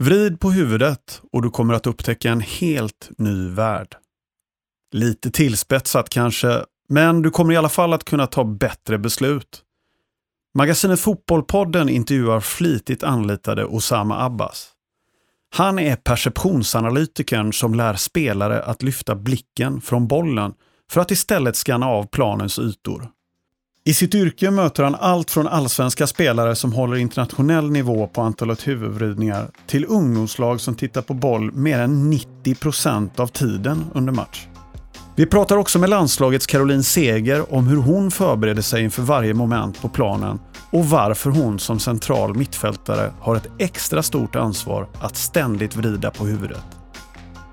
Vrid på huvudet och du kommer att upptäcka en helt ny värld. Lite tillspetsat kanske, men du kommer i alla fall att kunna ta bättre beslut. Magasinet Fotbollpodden intervjuar flitigt anlitade Osama Abbas. Han är perceptionsanalytikern som lär spelare att lyfta blicken från bollen för att istället scanna av planens ytor. I sitt yrke möter han allt från allsvenska spelare som håller internationell nivå på antalet huvudvridningar till ungdomslag som tittar på boll mer än 90 procent av tiden under match. Vi pratar också med landslagets Caroline Seger om hur hon förbereder sig inför varje moment på planen och varför hon som central mittfältare har ett extra stort ansvar att ständigt vrida på huvudet.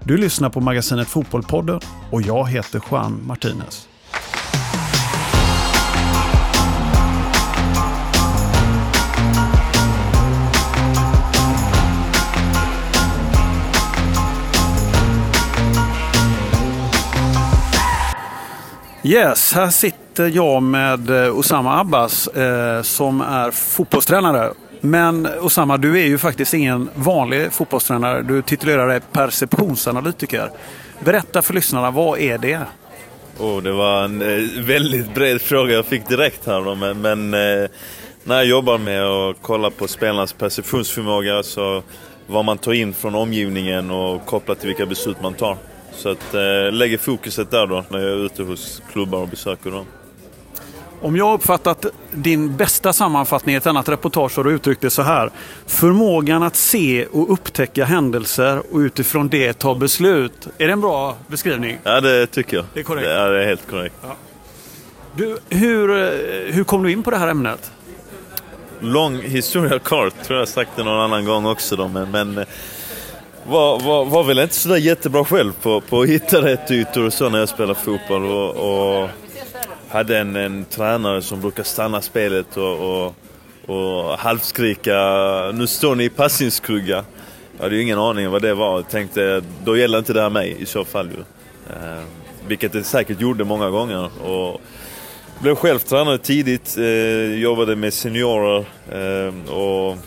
Du lyssnar på magasinet Fotbollpodden och jag heter Juan Martinez. Yes, här sitter jag med eh, Osama Abbas eh, som är fotbollstränare. Men Osama, du är ju faktiskt ingen vanlig fotbollstränare. Du titulerar dig perceptionsanalytiker. Berätta för lyssnarna, vad är det? Oh, det var en eh, väldigt bred fråga jag fick direkt här då, men, men eh, när jag jobbar med att kolla på spelarnas perceptionsförmåga så vad man tar in från omgivningen och kopplat till vilka beslut man tar. Så att eh, lägger fokuset där då när jag är ute hos klubbar och besöker dem. Om jag har uppfattat din bästa sammanfattning i ett annat reportage har du uttryckt det så här. Förmågan att se och upptäcka händelser och utifrån det ta beslut. Är det en bra beskrivning? Ja, det tycker jag. Det är korrekt. Ja, det är helt korrekt. Ja. Du, hur, eh, hur kom du in på det här ämnet? Lång historia kort, tror jag sagt det någon annan gång också. Då, men, men var, var, var väl inte sådär jättebra själv på, på att hitta rätt ytor och så när jag spelade fotboll. Och, och hade en, en tränare som brukar stanna spelet och, och, och halvskrika “Nu står ni i passningskrugga”. Jag hade ju ingen aning vad det var. Jag tänkte, då gäller inte det här mig i så fall ju. Eh, vilket det säkert gjorde många gånger. Och blev själv tränare tidigt, eh, jobbade med seniorer eh, och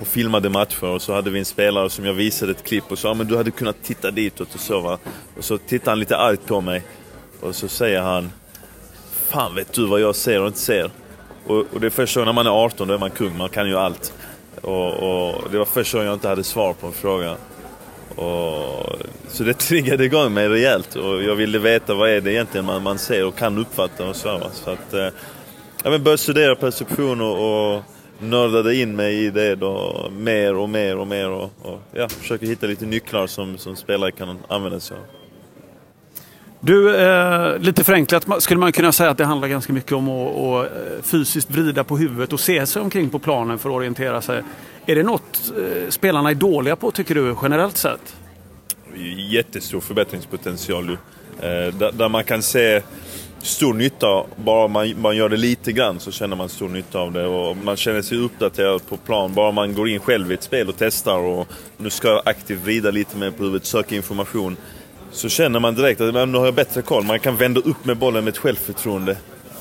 och filmade matcher och så hade vi en spelare som jag visade ett klipp och sa ah, men du hade kunnat titta ditåt och så va. Och så tittade han lite argt på mig och så säger han Fan vet du vad jag ser och inte ser? Och, och det är första gången när man är 18, då är man kung, man kan ju allt. Och, och det var första gången jag inte hade svar på en fråga. Och, så det triggade igång mig rejält och jag ville veta vad är det egentligen man, man ser och kan uppfatta och så. Va? Så att, eh, jag började studera perception och, och nördade in mig i det då mer och mer och mer och, och ja, försöker hitta lite nycklar som, som spelare kan använda sig av. Du, eh, lite förenklat skulle man kunna säga att det handlar ganska mycket om att, att eh, fysiskt vrida på huvudet och se sig omkring på planen för att orientera sig. Är det något eh, spelarna är dåliga på tycker du generellt sett? Jättestor förbättringspotential eh, där, där man kan se stor nytta. Bara man, man gör det lite grann så känner man stor nytta av det. Och man känner sig uppdaterad på plan. Bara man går in själv i ett spel och testar och nu ska jag aktivt vrida lite mer på huvudet, söka information. Så känner man direkt att nu har jag bättre koll. Man kan vända upp med bollen med ett självförtroende.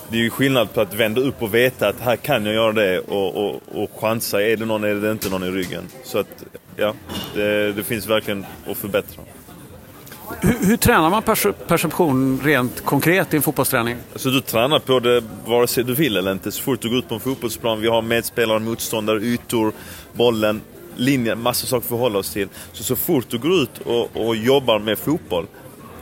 Det är ju skillnad på att vända upp och veta att här kan jag göra det och, och, och chansa. Är det någon eller är det inte någon i ryggen? Så att, ja, det, det finns verkligen att förbättra. Hur, hur, tränar man perception rent konkret i en fotbollsträning? Alltså du tränar på det vare sig du vill eller inte. Så fort du går ut på en fotbollsplan, vi har medspelare, motståndare, ytor, bollen, linjer, massa saker att förhålla oss till. Så så fort du går ut och, och jobbar med fotboll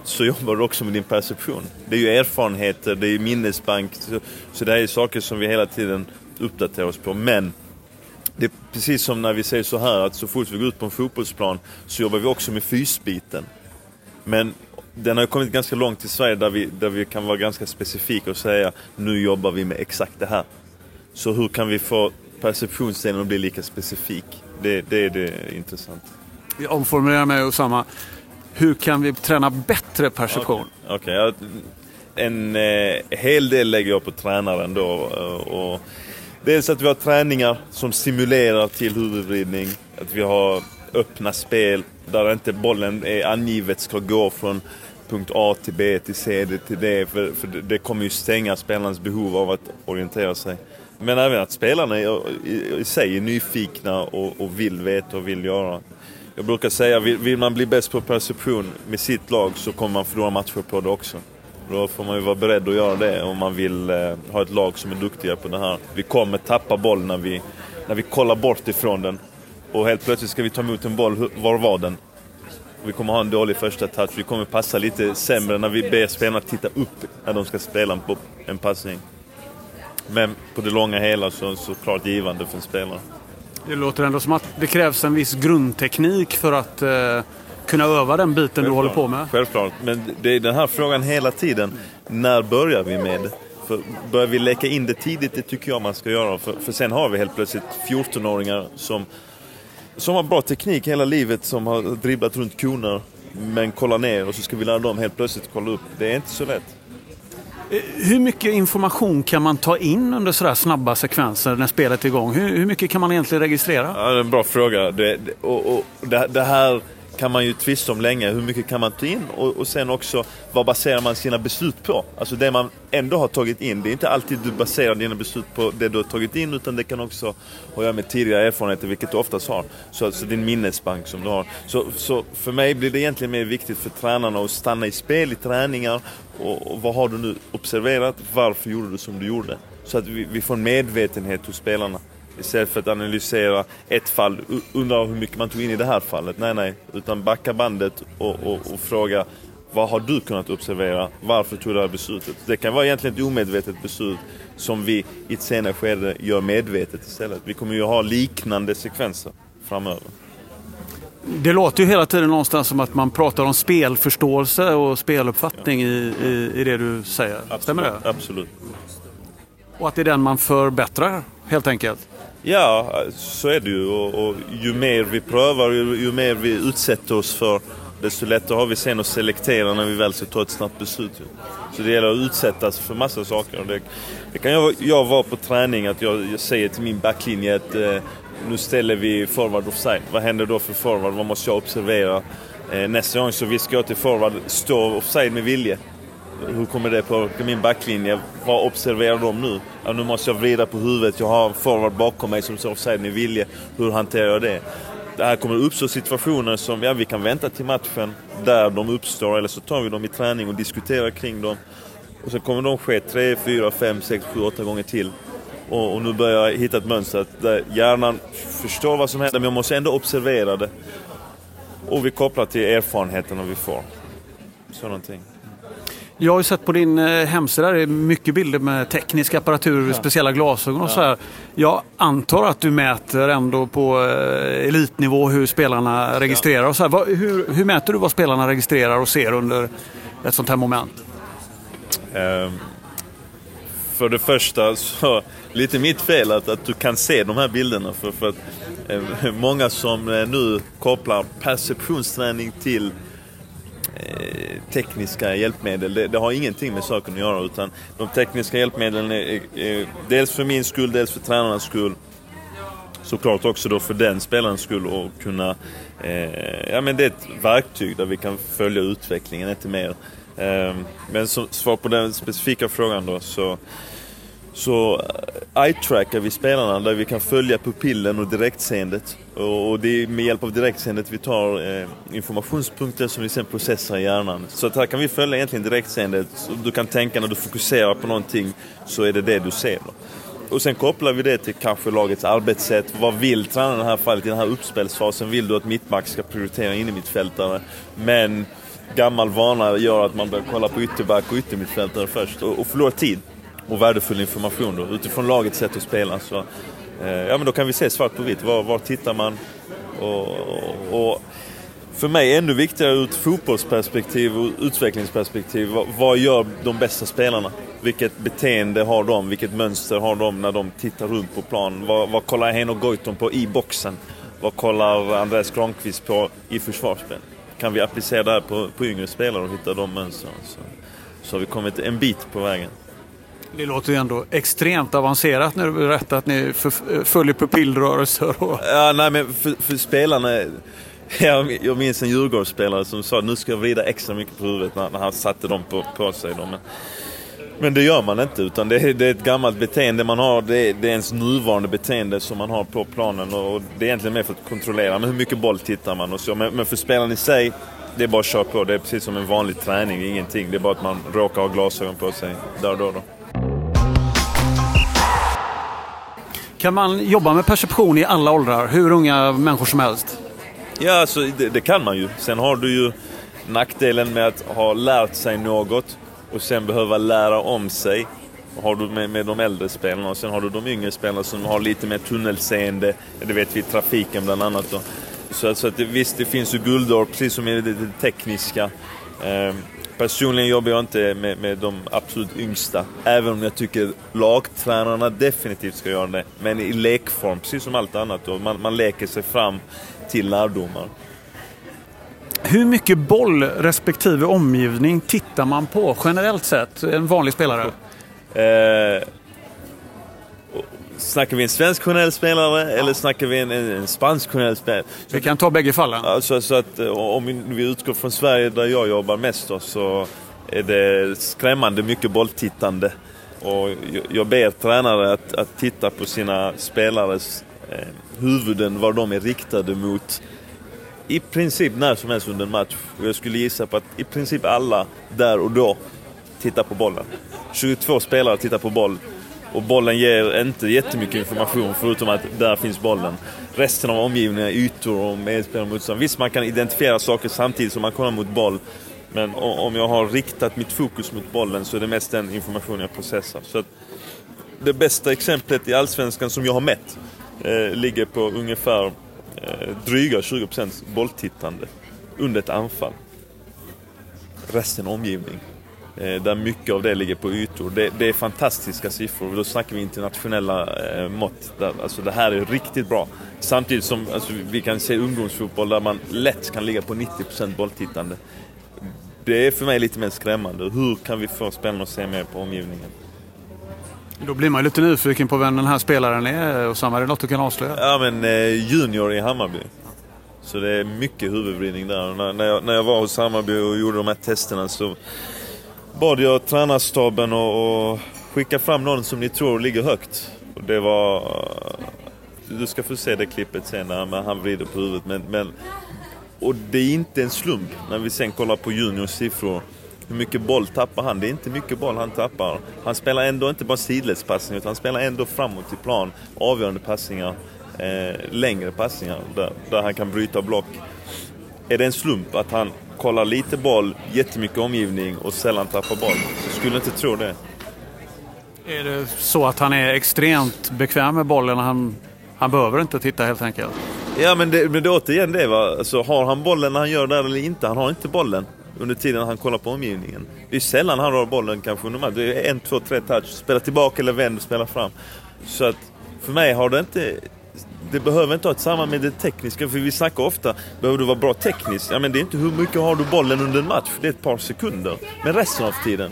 så jobbar du också med din perception. Det är ju erfarenheter, det är minnesbank. Så, så det här är saker som vi hela tiden uppdaterar oss på. Men det är precis som när vi säger så här att så fort vi går ut på en fotbollsplan så jobbar vi också med fysbiten. Men den har kommit ganska långt i Sverige där vi, där vi kan vara ganska specifika och säga nu jobbar vi med exakt det här. Så hur kan vi få perceptionsdelen att bli lika specifik? Det, det är det intressant. Jag omformulerar mig och samma. Hur kan vi träna bättre perception? Okej, okay, en eh, hel del lägger jag på tränaren då. Och, dels att vi har träningar som stimulerar till huvudvridning. Att vi har öppna spel där inte bollen är angivet ska gå från punkt A till B till C till D. För, för det kommer ju stänga spelarens behov av att orientera sig. men även att spelarna i, i, i sig är nyfikna och, och vill veta och vill göra. Jag brukar säga, vill, vill man bli bäst på perception med sitt lag så kommer man förlora matcher på det också. Då får man ju vara beredd att göra det om man vill eh, ha ett lag som är duktiga på det här. Vi kommer tappa boll när vi, när vi kollar bort ifrån den. Och helt plötsligt ska vi ta emot en boll, var var den? Vi kommer ha en dålig första touch. Vi kommer passa lite sämre när vi ber spelarna titta upp när de ska spela på en passning. Men på det långa hela så såklart givande för en spelare. Det låter ändå som att det krävs en viss grundteknik för att eh, kunna öva den biten Självklart. du håller på med. Självklart, men det är den här frågan hela tiden. När börjar vi med för börjar vi läcka in det tidigt, det tycker jag man ska göra. För, för sen har vi helt plötsligt 14-åringar som, som har bra teknik hela livet, som har dribblat runt koner, men kollar ner och så ska vi lära dem helt plötsligt kolla upp. Det är inte så lätt. Eh, hur mycket information kan man ta in under sådär snabba sekvenser när spelet är igång? Hur, hur mycket kan man egentligen registrera? Ja, det är en bra fråga. Det, och, och det, det här kan man ju tvista om länge. Hur mycket kan man ta in? Och, och sen också, vad baserar man sina beslut på? Alltså det man ändå har tagit in. Det är inte alltid du baserar dina beslut på det du har tagit in, utan det kan också ha att göra med tidigare erfarenheter, vilket du oftast har. Så alltså din minnesbank som du har. Så, så för mig blir det egentligen mer viktigt för tränarna att stanna i spel, i träningar. Och, och vad har du nu observerat? Varför gjorde du som du gjorde? Så att vi, vi får en medvetenhet hos spelarna. Istället för att analysera ett fall, undra hur mycket man tog in i det här fallet. Nej, nej. Utan backa bandet och, och, och fråga vad har du kunnat observera? Varför tog du det här beslutet? Det kan vara egentligen ett omedvetet beslut som vi i ett senare skede gör medvetet istället. Vi kommer ju ha liknande sekvenser framöver. Det låter ju hela tiden någonstans som att man pratar om spelförståelse och speluppfattning ja. i, i, i, det du säger. Absolut, Stämmer det? Absolut. Och att det är den man förbättrar helt enkelt? Ja, så är det ju. Och, och ju mer vi prövar, ju, ju, mer vi utsätter oss för, desto lättare har vi sen att selektera när vi väl ska ta ett snabbt beslut. Så det gäller att utsättas för massa saker. Det, det kan jag, jag vara på träning, att jag, jag säger till min backlinje att eh, nu ställer vi forward offside. Vad händer då för forward? Vad måste jag observera? Eh, nästa gång så viskar jag till forward, stå offside med vilje. Hur kommer det påverka min backlinje? Vad observerar de nu? Ja, nu måste jag vrida på huvudet. Jag har en forward bakom mig som står offside med vilje. Hur hanterar jag det? Det här kommer uppstå situationer som, ja vi kan vänta till matchen där de uppstår eller så tar vi dem i träning och diskuterar kring dem. Och så kommer de ske tre, fyra, fem, sex, sju, åtta gånger till. Och, och nu börjar jag hitta ett mönster där eh, hjärnan förstår vad som händer men jag måste ändå observera det. Och vi kopplar till erfarenheterna vi får. Så någonting. Jag har ju sett på din eh, hemsida, det är mycket bilder med teknisk apparatur, ja. speciella glasögon och ja. så här. Jag antar att du mäter ändå på eh, elitnivå hur spelarna registrerar och så här. Hur, hur, mäter du vad spelarna registrerar och ser under ett sånt här moment? Um, för det första så, lite mitt fel att, att du kan se de här bilderna. För, för att eh, många som nu kopplar perceptionsträning till Eh, tekniska hjälpmedel. Det, det, har ingenting med saken att göra utan de tekniska hjälpmedlen är, är, är dels för min skull, dels för tränarnas skull. Såklart också då för den spelarens skull och kunna... Eh, ja men det är ett verktyg där vi kan följa utvecklingen, inte mer. Eh, men som svar på den specifika frågan då så så eh, eye-trackar vi spelarna där vi kan följa pupillen och direktseendet. Och det är med hjälp av direktseendet vi tar eh, informationspunkter som vi sen processar i hjärnan. Så att här kan vi följa egentligen direktseendet. Du kan tänka när du fokuserar på någonting så är det det du ser. Då. Och sen kopplar vi det till kanske lagets arbetssätt. Vad vill tränaren i det här fallet i den här uppspelsfasen? Vill du att mittback ska prioritera in i mittfältare? Men gammal vana gör att man börjar kolla på ytterback och yttermittfältare först och, och förlorar tid och värdefull information då, utifrån lagets sätt att spela. Så, eh, ja, men då kan vi se svart på vitt. Var, var tittar man? Och, och, och, för mig ännu viktigare ur ett fotbollsperspektiv och utvecklingsperspektiv. Vad, vad, gör de bästa spelarna? Vilket beteende har de? Vilket mönster har de när de tittar runt på plan? Vad, vad kollar Heino Goitom på i boxen? Vad kollar Andreas Granqvist på i försvarsspel? Kan vi applicera det här på, på yngre spelare och hitta de mönstren så, så har vi kommit en bit på vägen. Det låter ju ändå extremt avancerat när du berättar att ni följer pupillrörelser. Och... Ja, nej, men för, för spelarna... Jag, jag minns en Djurgårdsspelare som sa att nu ska jag vrida extra mycket på huvudet när, när han satte dem på, på sig. Då. Men, Men det gör man inte, utan det är, det är ett gammalt beteende man har. Det är, det är ens nuvarande beteende som man har på planen och det är egentligen mer för att kontrollera. Men hur mycket boll tittar man och så. Men, men för spelaren i sig, det är bara att köra på. Det är precis som en vanlig träning, ingenting. Det är bara att man råkar ha glasögon på sig där och då. då. Kan man jobba med perception i alla åldrar, hur unga människor som helst? Ja, alltså, det, det kan man ju. Sen har du ju nackdelen med att ha lärt sig något och sen behöva lära om sig. Har du med, med de äldre spelarna och sen har du de yngre spelarna som har lite mer tunnelseende. Det vet vi i trafiken bland annat. Då. Så, så att det, visst, det finns ju guldår precis som i det, det tekniska. Eh, personligen jobbar jag inte med, med de absolut yngsta, även om jag tycker lagtränarna definitivt ska göra det. Men i lekform, precis som allt annat. Då. Man, man leker sig fram till lärdomar. Hur mycket boll respektive omgivning tittar man på generellt sett, en vanlig spelare? Eh, snackar vi en svensk generell spelare eller snackar vi en, en, en spansk generell spelare? vi kan ta bägge fallen. Alltså, så att, eh, om vi utgår från Sverige där jag jobbar mest då, så är det skrämmande mycket bolltittande. Och jag ber tränare att, att titta på sina spelares eh, huvuden, var de är riktade mot i princip när som helst under en match. Och jag skulle gissa på att i princip alla där och då tittar på bollen. 22 spelare tittar på boll och bollen ger inte jättemycket information förutom att där finns bollen. Resten av omgivningen, ytor och medspelare och motstånd. Visst, man kan identifiera saker samtidigt som man kollar mot boll. Men om jag har riktat mitt fokus mot bollen så är det mest den information jag processar. Så det bästa exemplet i Allsvenskan som jag har mätt eh, ligger på ungefär eh, dryga 20% bolltittande under ett anfall. Resten omgivning. Eh, där mycket av det ligger på ytor. Det, det är fantastiska siffror. Då snackar vi internationella eh, mått. Där, alltså det här är riktigt bra. Samtidigt som alltså, vi kan se ungdomsfotboll där man lätt kan ligga på 90% bolltittande. Det är för mig lite mer skrämmande. Hur kan vi få spelarna att se mer på omgivningen? Då blir man lite nyfiken på vem den här spelaren är. Och samma är det något du kan avslöja? Ja, men eh, Junior i Hammarby. Så det är mycket huvudvridning där. När, när, jag, när jag var hos Hammarby och gjorde de här testerna så bad jag tränarstaben att skicka fram någon som ni tror ligger högt. Och det var... Eh, du ska få se det klippet sen när han vrider på huvudet. Men, men, och det är inte en slump när vi sen kollar på Juniors siffror. Hur mycket boll tappar han? Det är inte mycket boll han tappar. Han spelar ändå inte bara sidledspassningar utan han spelar ändå framåt i plan. Avgörande passningar. Eh, längre passningar där, där han kan bryta block. Är det en slump att han kollar lite boll, jättemycket omgivning och sällan tappar boll? Jag skulle inte tro det. Är det så att han är extremt bekväm med bollen? Han, han behöver inte titta helt enkelt? Ja, men det, men det är återigen det. Va? Alltså, har han bollen när han gör det eller inte? Han har inte bollen under tiden han kollar på omgivningen. Det är sällan han rör bollen kanske under match. Det är en, två, tre touch. Spela tillbaka eller vänd och spela fram. Så att för mig har det inte... Det behöver inte ha ett samband med det tekniska, för vi snackar ofta, behöver du vara bra tekniskt? Ja men det är inte hur mycket har du bollen under en match, det är ett par sekunder. Men resten av tiden.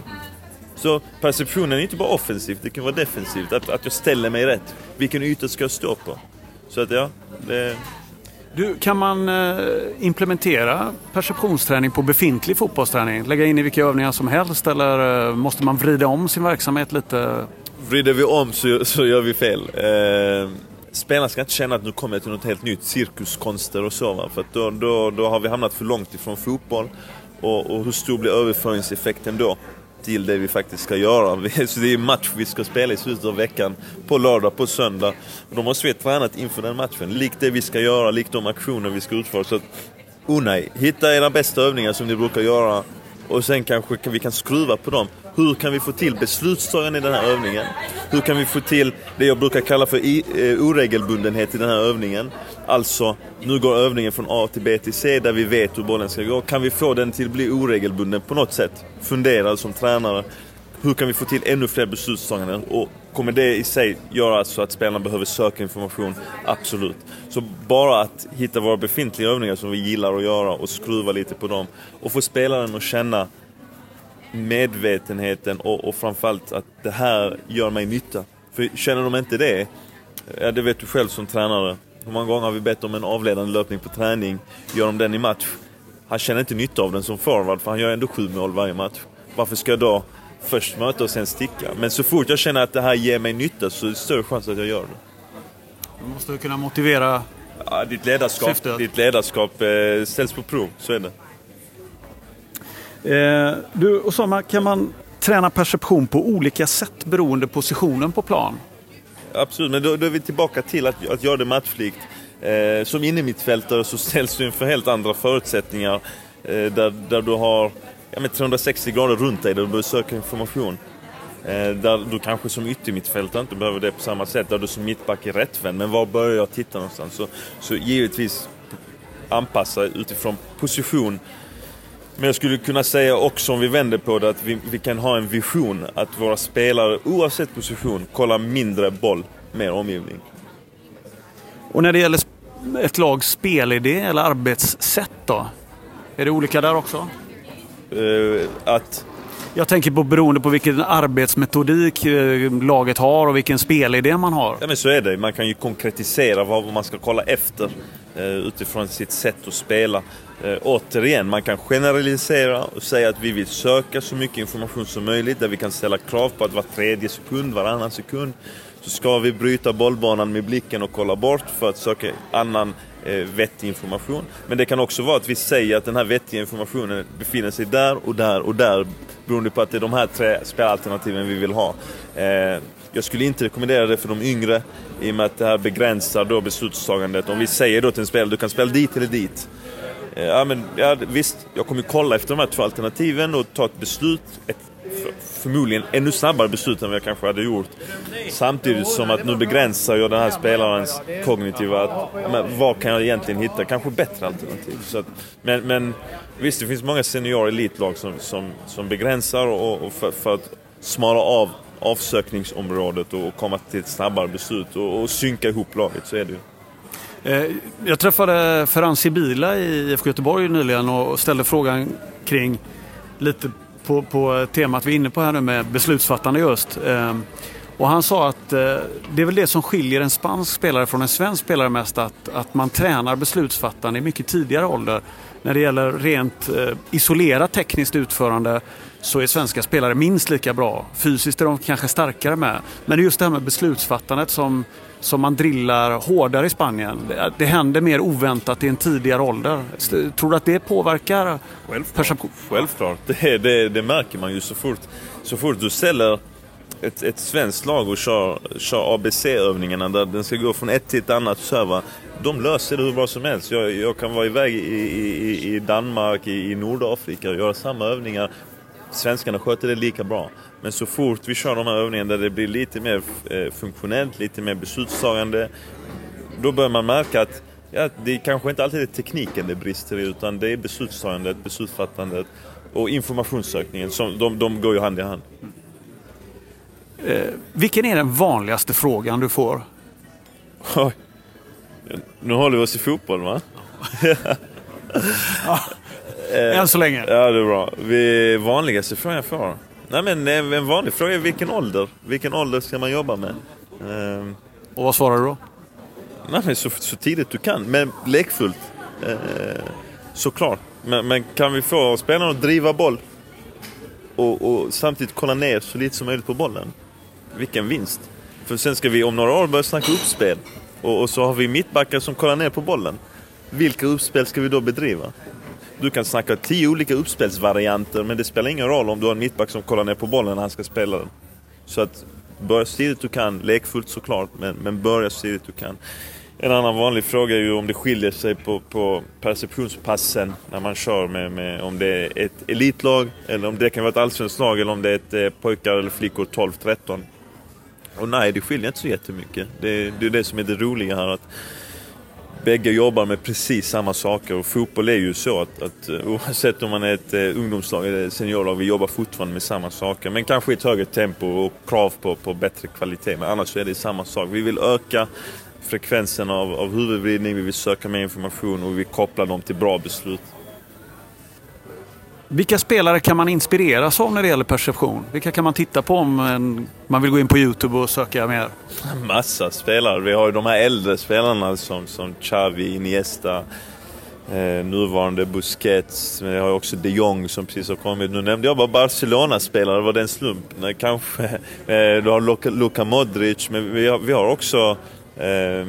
Så perceptionen är inte bara offensivt, det kan vara defensivt. Att, att jag ställer mig rätt. Vilken yta ska jag stå på? Så att ja, det... Du, kan man eh, implementera perceptionsträning på befintlig fotbollsträning? Lägga in i vilka övningar som helst eller eh, måste man vrida om sin verksamhet lite? Vrider vi om så, så gör vi fel. Eh, spelarna ska inte känna att nu kommer jag till något helt nytt, cirkuskonster och så. Va? För då, då, då har vi hamnat för långt ifrån fotboll. Och, och hur stor blir överföringseffekten då? till det vi faktiskt ska göra. Så det är match vi ska spela i slutet av veckan, på lördag, på söndag. Och då måste vi ha tränat inför den matchen, likt det vi ska göra, likt de aktioner vi ska utföra. Så oh nej, hitta era bästa övningar som ni brukar göra och sen kanske vi kan skruva på dem. Hur kan vi få till beslutstagande i den här övningen? Hur kan vi få till det jag brukar kalla för eh, oregelbundenhet i den här övningen? Alltså, nu går övningen från A till B till C där vi vet hur bollen ska gå. Kan vi få den till att bli oregelbunden på något sätt? Fundera som tränare. Hur kan vi få till ännu fler beslutstaganden? Och kommer det i sig göra så att spelarna behöver söka information? Absolut. Så bara att hitta våra befintliga övningar som vi gillar att göra och skruva lite på dem. Och få spelaren att känna medvetenheten och, och framförallt att det här gör mig nytta. För känner de inte det, ja det vet du själv som tränare. Hur många gånger har vi bett om en avledande löpning på träning? Gör de den i match? Han känner inte nytta av den som forward för han gör ändå sju mål varje match. Varför ska jag då först möta och sen sticka. Men så fort jag känner att det här ger mig nytta så är det större chans att jag gör det. Du måste kunna motivera ja, ditt ledarskap, syftet. Ditt ledarskap eh, ställs på prov, så är det. Eh, du, Osama, kan man träna perception på olika sätt beroende på positionen på plan? Absolut, men då, då är vi tillbaka till att, att göra det matchlikt. Eh, som innermittfältare så ställs du inför helt andra förutsättningar. Eh, där, där du har ja, 360 grader runt dig, där du behöver söka information. Eh, där du kanske som yttermittfältare inte behöver det på samma sätt, där du som mittback är rättvänd. Men var börjar jag titta någonstans? Så, så givetvis anpassa utifrån position. Men jag skulle kunna säga också om vi vänder på det att vi, vi kan ha en vision att våra spelare oavsett position kollar mindre boll, mer omgivning. Och när det gäller ett lags spelidé eller arbetssätt då? Är det olika där också? Uh, att jag tänker på beroende på vilken arbetsmetodik eh, laget har och vilken spelidé man har. Ja men så är det. Man kan ju konkretisera vad man ska kolla efter eh, utifrån sitt sätt att spela. Eh, återigen, man kan generalisera och säga att vi vill söka så mycket information som möjligt där vi kan ställa krav på att var tredje sekund, varannan sekund så ska vi bryta bollbanan med blicken och kolla bort för att söka annan eh, vettig information. Men det kan också vara att vi säger att den här vettiga informationen befinner sig där och där och där beroende på att det är de här tre spelalternativen vi vill ha. Eh, jag skulle inte rekommendera det för de yngre i och med att det här begränsar då beslutstagandet. Om vi säger då till en spelare du kan spela dit eller dit. Eh, ja, men, ja, visst, jag kommer kolla efter de här två alternativen och ta ett beslut. Ett förmodligen ännu snabbare beslut än vad jag kanske hade gjort. Samtidigt som att nu begränsar jag den här spelarens kognitiva... Att, men, vad kan jag egentligen hitta? Kanske bättre alternativ. Så att, men, men visst, det finns många senior elitlag som, som, som begränsar och, och för, för, att smala av avsökningsområdet och komma till ett snabbare beslut och, och synka ihop laget, så är det ju. Eh, jag träffade Ferran Sibila i IFK Göteborg nyligen och ställde frågan kring lite på, på temat vi är inne på här nu med beslutsfattande just. Eh, och han sa att eh, det är väl det som skiljer en spansk spelare från en svensk spelare mest att, att man tränar beslutsfattande i mycket tidigare ålder. När det gäller rent isolerat tekniskt utförande så är svenska spelare minst lika bra. Fysiskt är de kanske starkare med. Men det är just det här med beslutsfattandet som, som man drillar hårdare i Spanien. Det, händer mer oväntat i en tidigare ålder. Tror du att det påverkar Självklart. Självklart. Det, det, det, märker man ju så fort, så fort du ställer ett, ett svenskt lag och kör, kör ABC-övningarna där den ska gå från ett till ett annat server. De löser det hur bra som helst. Jag, jag kan vara iväg i, i, i Danmark, i, i Nordafrika och göra samma övningar svenskarna sköter det lika bra. Men så fort vi kör de här övningarna där det blir lite mer eh, funktionellt, lite mer beslutstagande, då börjar man märka att ja, det kanske inte alltid är tekniken det brister i, utan det är beslutstagandet, beslutsfattandet och informationssökningen. Som, de, de går ju hand i hand. Eh, vilken är den vanligaste frågan du får? Oj. Nu håller vi oss i fotboll va? Än så länge. Ja, det är bra. Vi, vanligaste frågan jag får? Nej, men eh, en vanlig fråga är vilken ålder? Vilken ålder ska man jobba med? Um, Och vad svarar du då? Nej, men så, så tidigt du kan, men lekfullt. Uh, såklart. Men, men, kan vi få spelarna att driva boll och, och, samtidigt kolla ner så lite som möjligt på bollen? Vilken vinst! För sen ska vi om några år börja snacka uppspel. Och, och så har vi mittbackar som kollar ner på bollen. Vilka uppspel ska vi då bedriva? Du kan snacka tio olika uppspelsvarianter men det spelar ingen roll om du har en mittback som kollar ner på bollen när han ska spela den. Så att börja så tidigt du kan, lekfullt såklart, men, men börja så tidigt du kan. En annan vanlig fråga är ju om det skiljer sig på, på perceptionspassen när man kör med, med, om det är ett elitlag eller om det kan vara ett allsvenskt lag eller om det är ett eh, pojkar eller flickor 12-13. Och nej, det skiljer inte så jättemycket. Det, det är det som är det roliga här. att bägge jobbar med precis samma saker och fotboll är ju så att, att eh, oavsett om man är ett eh, ungdomslag eller seniorlag, vi jobbar fortfarande med samma saker. Men kanske i ett högre tempo och krav på, på bättre kvalitet. Men annars så är det samma sak. Vi vill öka frekvensen av, av huvudvridning, vi vill söka mer information och vi vill koppla dem till bra beslut. Vilka spelare kan man inspireras av när det gäller perception? Vilka kan man titta på om man vill gå in på Youtube och söka mer? Massa spelare. Vi har ju de här äldre spelarna som, som Xavi, Iniesta, Eh, nuvarande Busquets, men vi har också de Jong som precis har kommit. Nu nämnde jag bara Barcelona-spelare, det var slump? Nej, kanske. Eh, du har Luka, Luka Modric, men vi har, vi har också eh,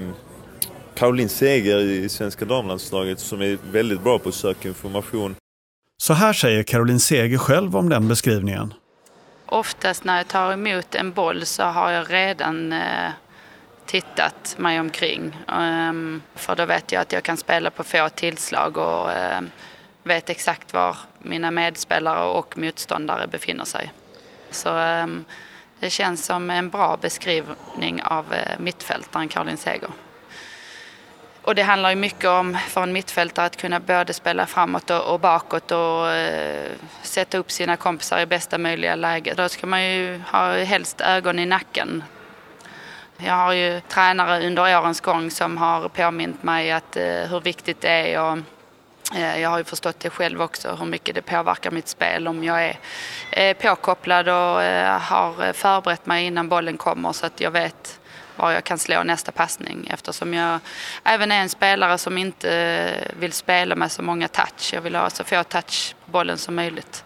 Caroline Seger i svenska damlandslaget som är väldigt bra på att söka information. Så här säger Caroline Seger själv om den beskrivningen. Oftast när jag tar emot en boll så har jag redan eh, tittat mig omkring. Ehm, för då vet jag att jag kan spela på få tillslag och eh, vet exakt var mina medspelare och motståndare befinner sig. Så ehm, det känns som en bra beskrivning av eh, mittfältaren Caroline Seger. Och det handlar ju mycket om för en mittfältare att kunna både spela framåt och, och bakåt och eh, sätta upp sina kompisar i bästa möjliga läge. Då ska man ju ha helst ögon i nacken. Jag har ju tränare under årens gång som har påmint mig att eh, hur viktigt det är och eh, jag har ju förstått det själv också hur mycket det påverkar mitt spel om jag är eh, påkopplad och eh, har förberett mig innan bollen kommer så att jag vet var jag kan slå nästa passning eftersom jag även är en spelare som inte vill spela med så många touch. Jag vill ha så få touch på bollen som möjligt.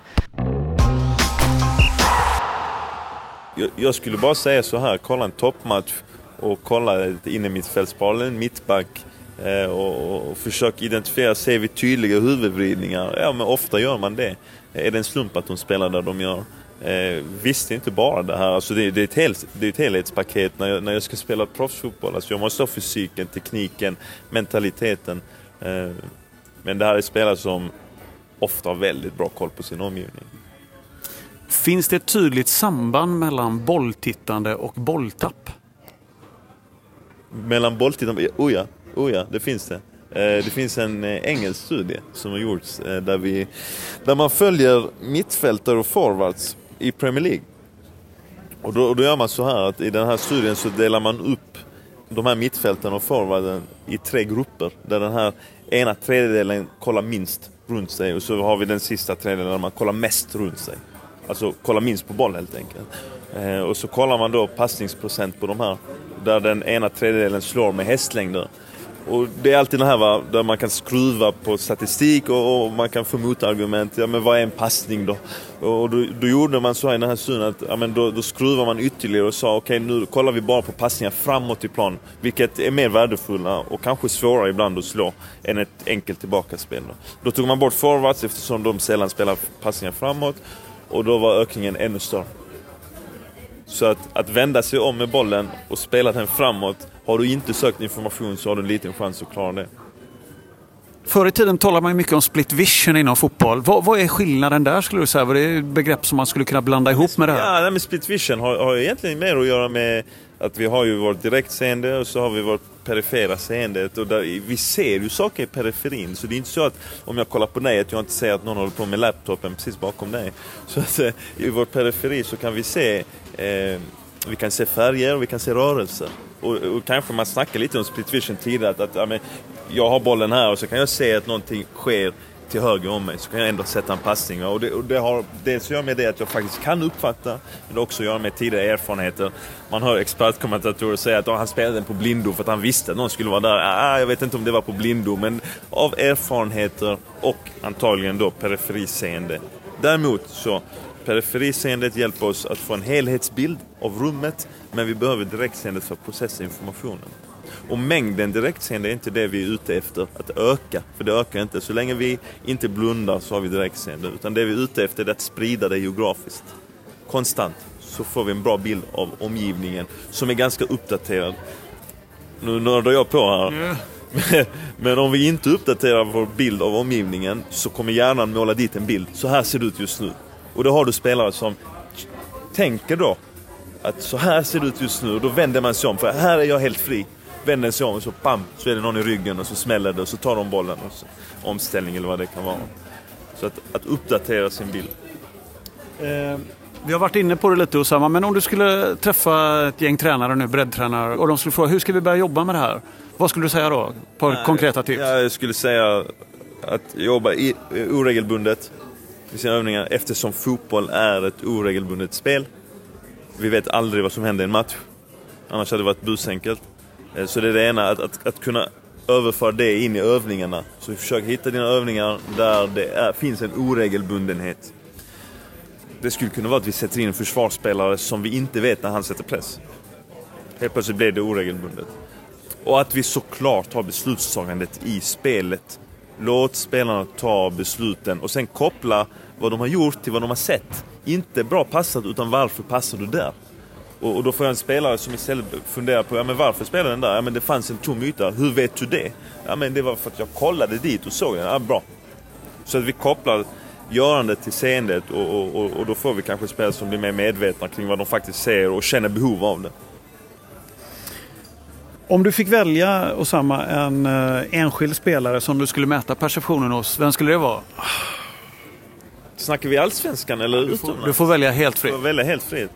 Jag, jag skulle bara säga så här, kolla en toppmatch och kolla ett innermittfältsspel, en mittback eh, och, och försök identifiera, ser vi tydliga huvudvridningar? Ja, men ofta gör man det. Är det en slump att de spelar där de gör? Eh, visste inte bara det här, alltså det, det, är ett helt, det är ett helhetspaket när jag, när jag ska spela proffsfotboll. Alltså jag måste ha fysiken, tekniken, mentaliteten. Eh, men det här är spelare som ofta har väldigt bra koll på sin omgivning. Finns det ett tydligt samband mellan bolltittande och bolltapp? Mellan bolltittande? Oh ja, oh ja, det finns det. Eh, det finns en eh, engelsk studie som har gjorts eh, där, vi, där man följer mittfältare och forwards i Premier League. Och då, och då gör man så här att i den här studien så delar man upp de här mittfälten och forwarden i tre grupper. Där den här ena tredjedelen kollar minst runt sig och så har vi den sista tredjedelen där man kollar mest runt sig. Alltså kollar minst på boll helt enkelt. Eh, och så kollar man då passningsprocent på de här. Där den ena tredjedelen slår med hästlängder. Och det är alltid det här va, där man kan skruva på statistik och, och, man kan få motargument. Ja men vad är en passning då? Och då, då gjorde man så i den här stunden att ja, men då, då skruvar man ytterligare och sa okej okay, nu kollar vi bara på passningar framåt i plan. Vilket är mer värdefulla och kanske svårare ibland att slå än ett enkelt tillbakaspel. Då, då tog man bort forwards eftersom de sällan spelar passningar framåt. Och då var ökningen ännu större. Så att, att vända sig om med bollen och spela den framåt. Har du inte sökt information så har du en liten chans att klara det. Förr i tiden talade man mycket om split vision inom fotboll. Vad, vad är skillnaden där skulle du säga? Vad är det begrepp som man skulle kunna blanda ihop med det här? Ja, nej, men split vision har, har egentligen mer att göra med att vi har ju vårt direktseende och så har vi vårt perifera seendet. Och där, vi ser ju saker i periferin, så det är inte så att om jag kollar på dig att jag inte ser att någon håller på med laptopen precis bakom dig. Så att eh, i vår periferi så kan vi se eh, vi kan se färger och vi kan se rörelser. Och, och kanske man snackade lite om split vision tidigare, att, att ja, men, jag har bollen här och så kan jag se att någonting sker till höger om mig så kan jag ändå sätta en passning. Och det, och det har dels att göra med det att jag faktiskt kan uppfatta, men det har också att göra med tidigare erfarenheter. Man hör expertkommentatorer säga att han spelade den på blindo för att han visste att någon skulle vara där. Ah, jag vet inte om det var på blindo, men av erfarenheter och antagligen då periferiseende. Däremot så Periferiseendet hjälper oss att få en helhetsbild av rummet, men vi behöver direktseendet för att processa informationen. Och mängden direktseende är inte det vi är ute efter att öka, för det ökar inte. Så länge vi inte blundar så har vi direktseende, utan det vi är ute efter är att sprida det geografiskt. Konstant, så får vi en bra bild av omgivningen som är ganska uppdaterad. Nu nördar jag på här. Mm. Men om vi inte uppdaterar vår bild av omgivningen så kommer hjärnan måla dit en bild. Så här ser det ut just nu. Och då har du spelare som tänker då att så här ser det ut just nu och då vänder man sig om för här är jag helt fri. Vänder sig om och så bam, så är det någon i ryggen och så smäller det och så tar de bollen. Och så, omställning eller vad det kan vara. Så att, att uppdatera sin bild. Eh, vi har varit inne på det lite Osama, men om du skulle träffa ett gäng tränare nu, breddtränare, och de skulle fråga hur ska vi börja jobba med det här? Vad skulle du säga då? Ett par Nej, konkreta tips. Jag skulle säga att jobba i, oregelbundet i sina övningar eftersom fotboll är ett oregelbundet spel. Vi vet aldrig vad som händer i en match. Annars hade det varit busenkelt. Eh, så det är det ena, att, att, att kunna överföra det in i övningarna. Så vi försöker hitta dina övningar där det är, finns en oregelbundenhet. Det skulle kunna vara att vi sätter in en försvarsspelare som vi inte vet när han sätter press. Helt plötsligt blir det oregelbundet. Och att vi såklart har beslutstagandet i spelet. Låt spelarna ta besluten och sen koppla vad de har gjort till vad de har sett. Inte bra passat, utan varför passar du där? Och, och, då får jag en spelare som istället funderar på, ja men varför spelar den där? Ja men det fanns en tom yta, hur vet du det? Ja men det var för att jag kollade dit och såg den, ja bra. Så att vi kopplar görandet till seendet och, och, och då får vi kanske spelare som blir mer medvetna kring vad de faktiskt ser och känner behov av det. Om du fick välja, Osama, en uh, enskild spelare som du skulle mäta perceptionen hos, vem skulle det vara? Snackar vi allsvenskan eller du får, utomlands? Du får välja helt fritt. Du får välja helt fritt.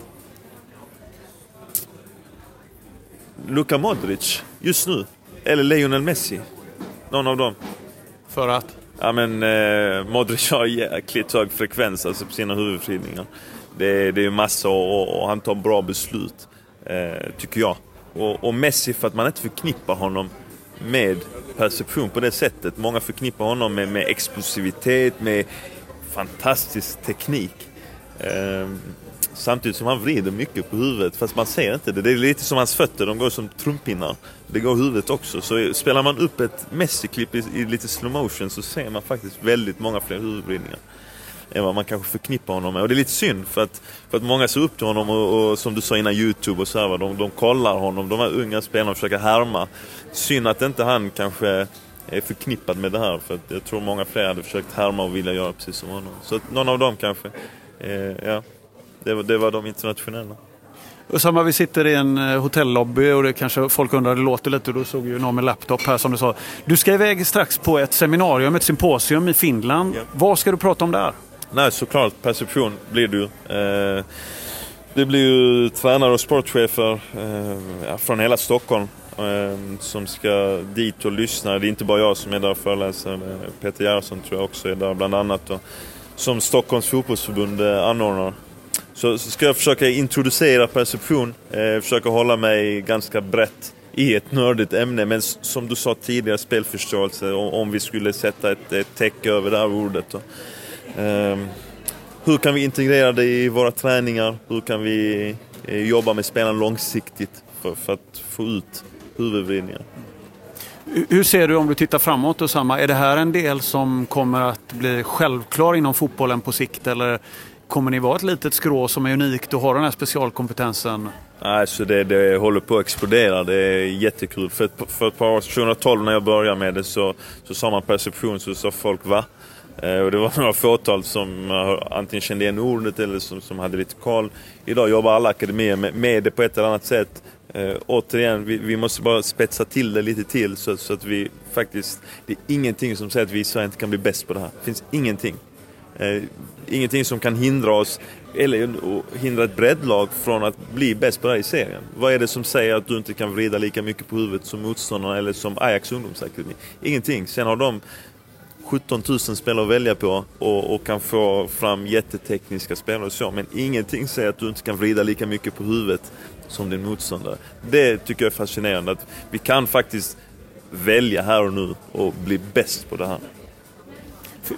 Luka Modric, just nu. Eller Lionel Messi. Någon av dem. För att? Ja men eh, Modric har jäkligt hög frekvens alltså, på sina huvudfridningar. Det, det är massa och, och, han tar bra beslut. Eh, tycker jag. Och, och, Messi för att man inte förknippar honom med perception på det sättet. Många förknippar honom med, med explosivitet, med fantastisk teknik. Ehm, samtidigt som han vrider mycket på huvudet fast man ser inte det. Det är lite som hans fötter, de går som trumpinnar. Det går huvudet också. Så spelar man upp ett Messi-klipp i, i, lite slow motion så ser man faktiskt väldigt många fler huvudvridningar än vad man kanske förknippar honom med. Och det är lite synd för att, för att många ser upp till honom och, och som du sa innan Youtube och så här, de, de kollar honom. De här unga spelarna försöker härma. Synd att inte han kanske är förknippad med det här för att jag tror många fler hade försökt härma och vilja göra precis som honom. Så att någon av dem kanske. Eh, ja, det var, det var de internationella. Samma, vi sitter i en eh, hotellobby och det kanske folk undrar, det låter lite. Då såg ju någon med laptop här som du sa. Du ska iväg strax på ett seminarium, ett symposium i Finland. Ja. Vad ska du prata om där? Nej, såklart perception blir du. Eh, det blir ju tränare och sportchefer eh, från hela Stockholm eh, som ska dit och lyssna. Det är inte bara jag som är där och föreläser. Peter Gerhardsson tror jag också är där bland annat. Då, som Stockholms fotbollsförbund eh, anordnar. Så, så ska jag försöka introducera perception, eh, försöka hålla mig ganska brett i ett nördigt ämne. Men som du sa tidigare, spelförståelse, om, om vi skulle sätta ett, ett täcke över det här ordet. Då. Eh, hur kan vi integrera det i våra träningar? Hur kan vi eh, jobba med spelarna långsiktigt för, för att få ut huvudvridningar? Hur ser du om du tittar framåt och samma, är det här en del som kommer att bli självklar inom fotbollen på sikt eller Kommer ni vara ett litet skrå som är unikt och har den här specialkompetensen? Nej, så det, det håller på att explodera. Det är jättekul. För ett, för ett par år 2012 när jag började med det så, så sa man perception så sa folk va? Eh, och det var några fåtal som eh, antingen kände igen ordet eller som, som hade lite koll. Idag jobbar alla akademier med, med det på ett eller annat sätt. Eh, återigen, vi, vi, måste bara spetsa till det lite till så, så, att vi faktiskt... Det är ingenting som säger att vi i Sverige inte kan bli bäst på det här. Det finns ingenting. Eh, ingenting som kan hindra oss, eller hindra ett breddlag från att bli bäst på det här i serien. Vad är det som säger att du inte kan vrida lika mycket på huvudet som motståndarna eller som Ajax ungdomsakademi? Ingenting. Sen har de 17 000 spelare att välja på och, och, kan få fram jättetekniska spelare och så. Men ingenting säger att du inte kan vrida lika mycket på huvudet som din motståndare. Det tycker jag är fascinerande. Att vi kan faktiskt välja här och nu och bli bäst på det här.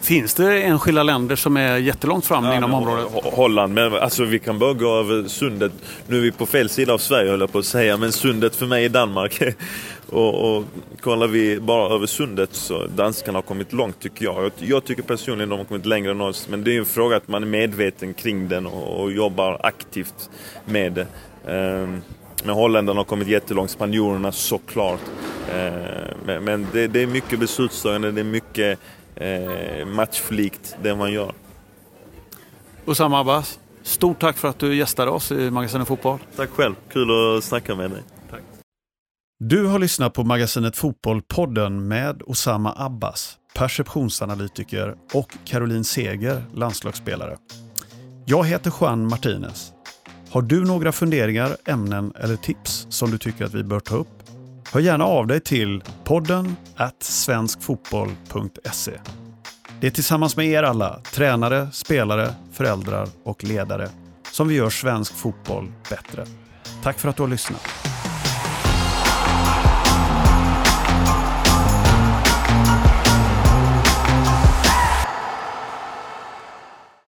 Finns det enskilda länder som är jättelångt fram ja, inom området? Holland, men alltså vi kan bara gå över sundet. Nu är vi på fel sida av Sverige höll jag på att säga, men sundet för mig är Danmark. Och, och kollar vi bara över sundet så danskarna har kommit långt tycker jag. Jag tycker personligen de har kommit längre än oss, men det är en fråga att man är medveten kring den och, och jobbar aktivt med det. Um, men holländarna har kommit jättelångt, spanjorerna såklart. Uh, men, men det, det, är mycket beslutstagande, det är mycket eh, matchflikt det man gör. Osama Abbas, stort tack för att du gästade oss i Magasinet Fotboll. Tack själv, kul att snacka med dig. Du har lyssnat på Magasinet Fotbollpodden med Osama Abbas, perceptionsanalytiker och Caroline Seger, landslagsspelare. Jag heter Juan Martinez. Har du några funderingar, ämnen eller tips som du tycker att vi bör ta upp? Hör gärna av dig till podden at svenskfotboll.se. Det är tillsammans med er alla, tränare, spelare, föräldrar och ledare, som vi gör svensk fotboll bättre. Tack för att du har lyssnat.